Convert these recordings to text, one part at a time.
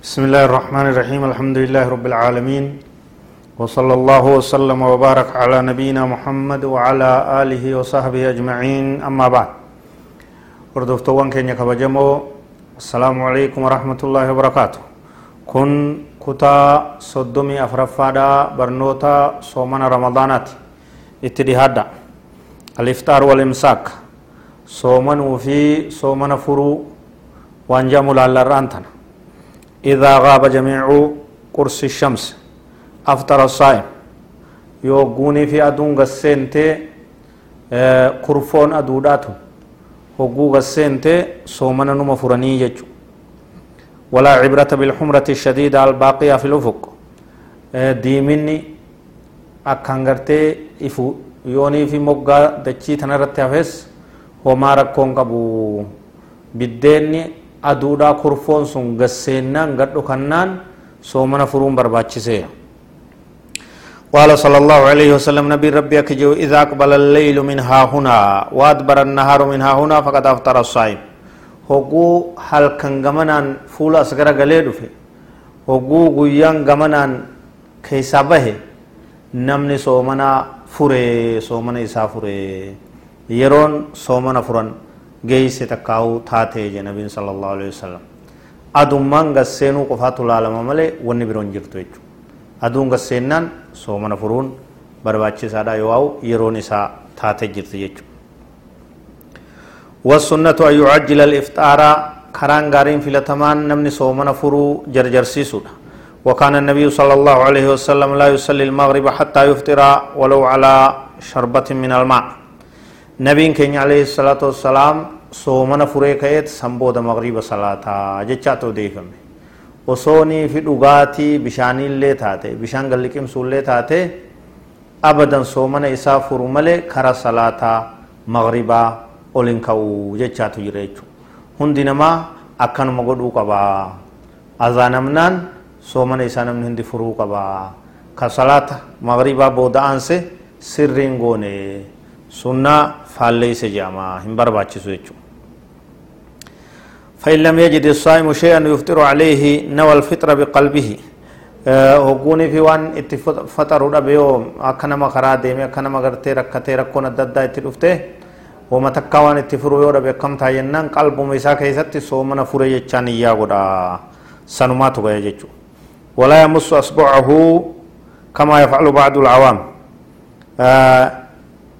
بسم الله الرحمن الرحيم الحمد لله رب العالمين وصلى الله وسلم وبارك على نبينا محمد وعلى آله وصحبه أجمعين أما بعد وردفتوان كينيا كبجمو السلام عليكم ورحمة الله وبركاته كن كتا صدمي أفرفادا برنوتا صومنا رمضانات اتدهادا الإفطار والإمساك صومن وفي صومنا فرو وانجامو لالرانتنا إذا غاب جميع قرص الشمس أفطر الصائم يوغوني في أدون غسنتي كرفون soomana numa furanii jechu walaa cibrata bilxumrati shadiida albaaqiya fi lufuq diiminni akkan gartee ifu yoonii fi moggaa dachii tana irratti hafes homaa rakkoon qabu biddeenni aduudhaa kurfoon sun gasseennaan gadhu kannaan soomana furuun barbaachiseera قال صلى الله عليه وسلم نبي ربي أكجو إذا أقبل الليل من ها هنا وأدبر النهار من ها هنا فقد أفطر الصائم هقو هل كان غمنان فول أسغر غلي دفه هقو غيان غمنان كيسا به نمني سومنا فوري سومنا إسا فوري يرون سومنا فرن geeyse takkaa'uu taatee je nabiin sala allahu alehi wasalam adummaan gasseenuu qofaatu laalama malee wanni biroon jirtu jechu aduun gasseennaan soomana furuun barbaachisaadha yoo yeroon isaa taate jirti jechu والسنة أن يعجل الإفطار كران غارين في لتمان نمني صومنا فرو جرجر سيسودا وكان النبي صلى الله عليه وسلم لا يصلي المغرب حتى يفطر ولو على شربة من الماء nabiin keenya alayhi salaatu wassalaam soomana furee ka'eet sanbooda magriba salaataa jechaatu odeeffame osoonii fi dhugaatii bishaaniillee taate bishaan galliqimsuullee taate abadan soomana isaa furu malee kara salaataa magribaa olin ka'u jechaatu jira jechu hundi namaa akkanuma godhuu qabaa azaanamnaan soomana isaa namni hundi furuu qabaa ka salaata magribaa booda aanse sirriin goone sunnaa faalleeyse jedhama hin barbaachisu jechuudha فإن لم يجد الصائم شيئا يفطر عليه نوى الفطر بقلبه hogguuni fi waan itti faxaruudha beeyoo akka nama karaa deemee akka nama gartee rakkatee rakkoon adda addaa itti dhufte wama takkaa waan itti furu yoo dhabe akkam taa jennaan qalbuma isaa keessatti soomana fure jechaan iyyaa godha sanumaatu gaya jechuudha walaa yamussu asbu'ahu kamaa yafcalu bacdu alcawaam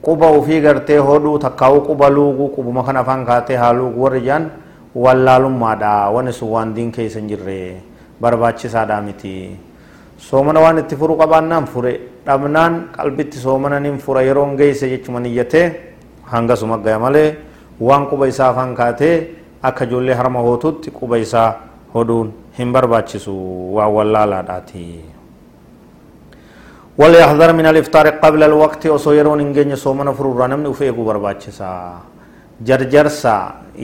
quba ufii gartee hodhuu takkaa'uu quba luuguu qubuma kan afaan kaatee haa luugu warri jaan wallaalummaadha wani sun waan diin keessa hin jirre barbaachisaadha miti soomana waan itti furu qabaannaan fure dhabnaan qalbitti soomana nin fura yeroon geeyse jechuma niyyatee hangasuma gaya malee waan quba isaa afaan kaatee akka ijoollee harma hootutti quba isaa hodhuun hin barbaachisu waan wallaalaadhaati. وليحذر من الإفطار قبل الوقت وسو يرون انجن سومنا فرورا نمني وفيقو برباچسا جرجرسا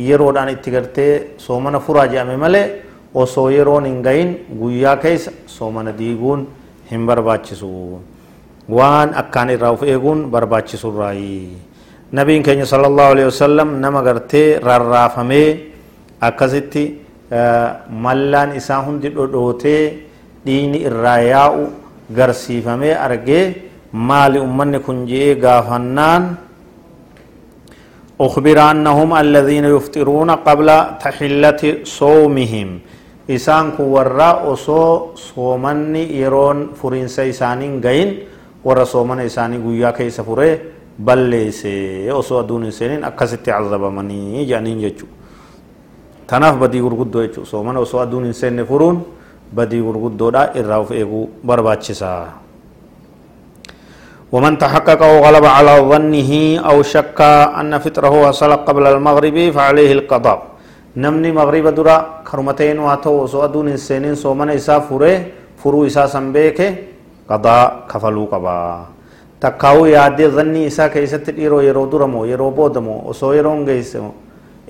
يرودان اتغرتي سومنا فرا جامي ملي وسو يرون انغين غويا كيس سومنا ديغون هم برباچسو وان اكان الراوف إيغون برباچسو رأي. نبيين كenya صلى الله عليه وسلم نما غرتي ررافمي akkasitti mallaan isaa hundi dhodhootee dhiini irraa yaa'u garsiifamee argee maali ummanni kun je'ee gaafannaan أخبر أنهم الذين يفطرون قبل تحلة صومهم إسان كورا أصو صومني يرون فرين سيسانين غين ورا صومن إساني قويا كي سفره بل ليس أصو أدون سنين أكست عذب مني جانين جچو تناف بدي غرغدو جچو صومن أصو أدون سنين فرون بدي غرغدودا إراوف إيغو برباچسا ومن تحقق أو غلب على ظنه أو شك أن فطره وصل قبل المغرب فعليه القضاء. نمني مغرب درا كرمتين واتو سو أدون السنين سو من إسا فره فرو إسا سنبيك قضاء كفلو قبا. تقاو يادي ظني إسا كيست إيرو يرو درمو يرو بودمو وسو يرون غيسمو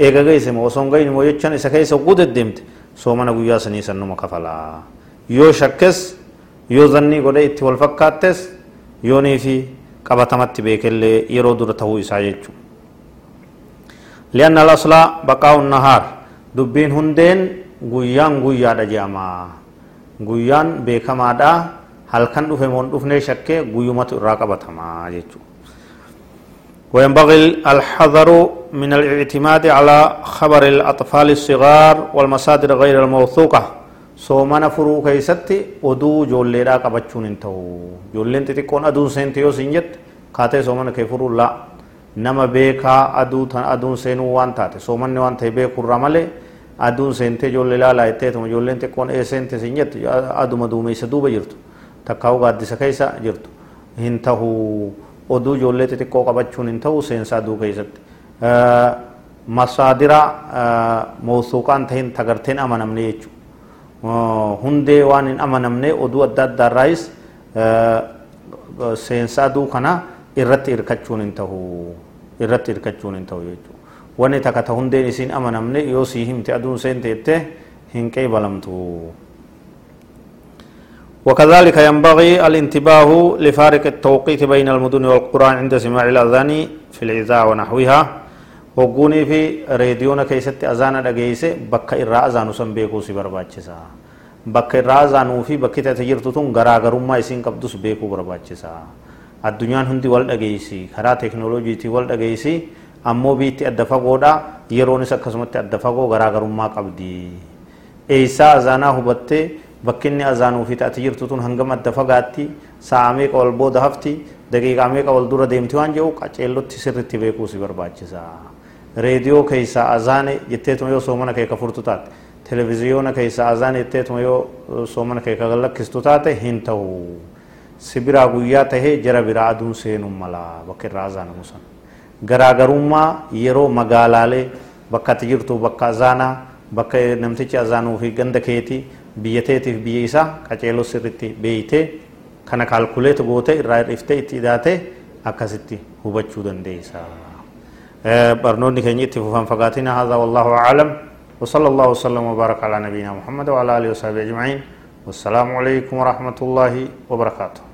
إيغا غيسمو وسون غين مو يچن إسا كيسو قد الدمت سو من قويا سني سنما كفلا يو شكس يو ظني قد إتي والفكاتس yoonii fi qabatamatti beekellee yeroo dura ta'uu isaa jechuudha. لأن الأصل بقاء النهار dubbiin hundeen guyyaan guyyaadha jedhama guyyaan beekamaadha halkan dhufe moon dhufnee shakkee guyyumatu irraa qabatamaa jechuudha وينبغي الحذر من الاعتماد على خبر الأطفال الصغار والمصادر غير الموثوقة. سوما نفرو كيستي ودو جول ليرا قبچون انتو. جول لنت تكون أدو سنتيو سنجت كاتي سوما نكفرو لا. نما بيكا أدو تن أدو سنو وان تاتي سوما نوان تي بيكو رمالي أدو سنتي جول ليلا لا اتتو جول لنت تكون اي سنتي سنجت أدو مدو ميسدو بجرتو. تكاو قادسة كيسا جرتو. انتو oduu ijoollee xixiqqoo qabachuun hin ta'u seensa aduu keessatti masaadira mawsuuqaan tahin tagarteen amanamne jechuudha hundee waan hin amanamne oduu adda addaarraayis seensa aduu kana irratti hirkachuun hin tahu irratti hirkachuun hin tahu jechuudha wanni takka ta hundeen isiin amanamne yoo sii himte aduun seente jettee hin qeebalamtu وكذلك ينبغي الانتباه لفارق التوقيت بين المدن والقرى عند سماع الأذان في العزاء ونحوها reediyoona keessatti azaana dhageeyse bakka irraa azaanu san beekuu si barbaachisa bakka irraa azaanuu fi bakki tate jirtu tun garaagarummaa isiin qabdus beekuu barbaachisa addunyaan hundi wal dhageeysi karaa teeknooloojiitii wal dhageeysi ammoo biitti adda fagoodha yeroonis akkasumatti adda fagoo garaagarummaa qabdi eeysaa azaanaa hubattee bakkinni azaanuu fi taate jirtu tun hangam adda fagaatti sa'a meeqa wal booda hafti daqiiqaa meeqa wal dura deemti waan jedhu qaceellotti sirritti beekuu si barbaachisa. reediyoo keeysaa azaane jetteetuma yoo soomana kee ka furtu taate televiziyoona keeysaa azaane jetteetuma yoo soomana kee ka lakkistu taate hin ta'u si biraa guyyaa tahee jara biraa aduun seenuun mala bakka irraa azaanamu san garaagarummaa yeroo magaalaalee bakka ati jirtu bakka azaanaa bakka namtichi azaanuu fi ganda keetii biyya teetiif biyya isaa qaceeloo sirritti beeytee kana kaalkuleetu goote irraa hir'iftee itti hidhaate akkasitti hubachuu dandeessa. برنوني كان يتفهم فقاتنا هذا والله أعلم وصلى الله وسلم وبارك على نبينا محمد وعلى آله وصحبه أجمعين والسلام عليكم ورحمة الله وبركاته